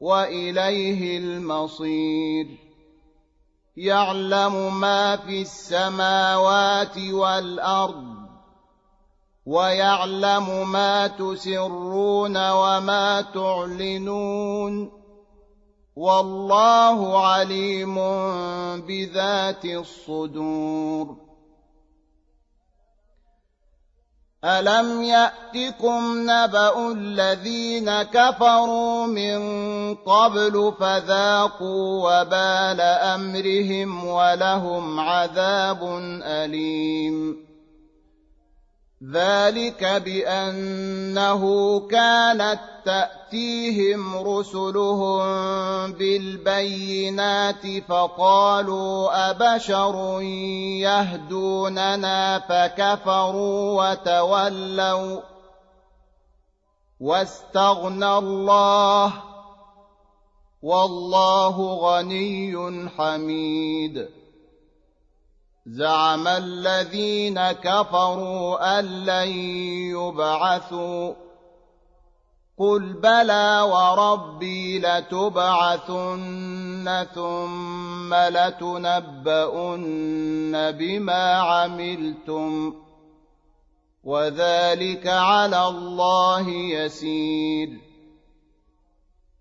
وإليه المصير. يعلم ما في السماوات والأرض ويعلم ما تسرون وما تعلنون. والله عليم بذات الصدور. ألم يأتكم نبأ الذين كفروا من قبل فذاقوا وبال أمرهم ولهم عذاب أليم ذلك بانه كانت تاتيهم رسلهم بالبينات فقالوا ابشر يهدوننا فكفروا وتولوا واستغنى الله والله غني حميد زعم الذين كفروا أن لن يبعثوا. قل بلى وربي لتبعثن ثم لتنبؤن بما عملتم وذلك على الله يسير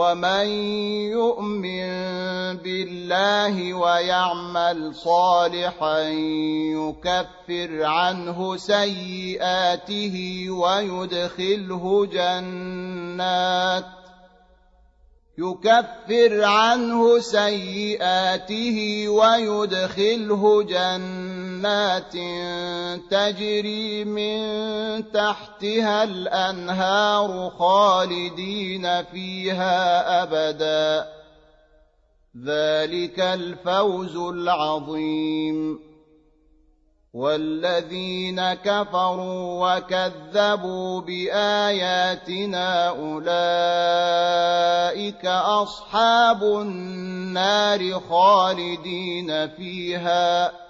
ومن يؤمن بالله ويعمل صالحا يكفر عنه سيئاته ويدخله جنات يكفر عنه سيئاته ويدخله جنات تجري من تحتها الأنهار خالدين فيها أبدا. ذلك الفوز العظيم. والذين كفروا وكذبوا بآياتنا أولئك أصحاب النار خالدين فيها.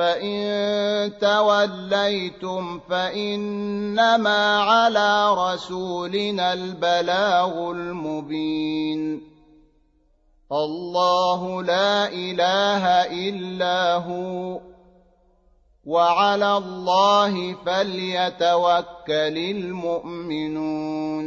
فان توليتم فانما على رسولنا البلاغ المبين الله لا اله الا هو وعلى الله فليتوكل المؤمنون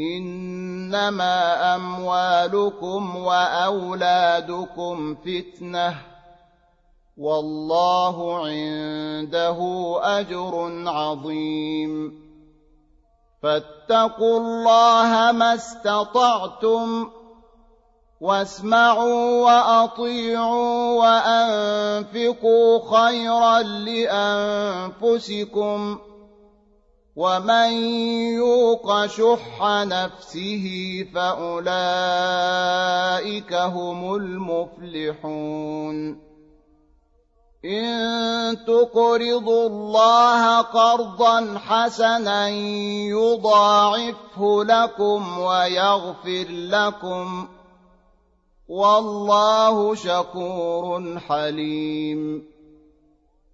إنما أموالكم وأولادكم فتنة والله عنده أجر عظيم. فاتقوا الله ما استطعتم واسمعوا وأطيعوا وأنفقوا خيرا لأنفسكم. ومن يوق شح نفسه فأولئك هم المفلحون. إن تقرضوا الله قرضا حسنا يضاعفه لكم ويغفر لكم. والله شكور حليم.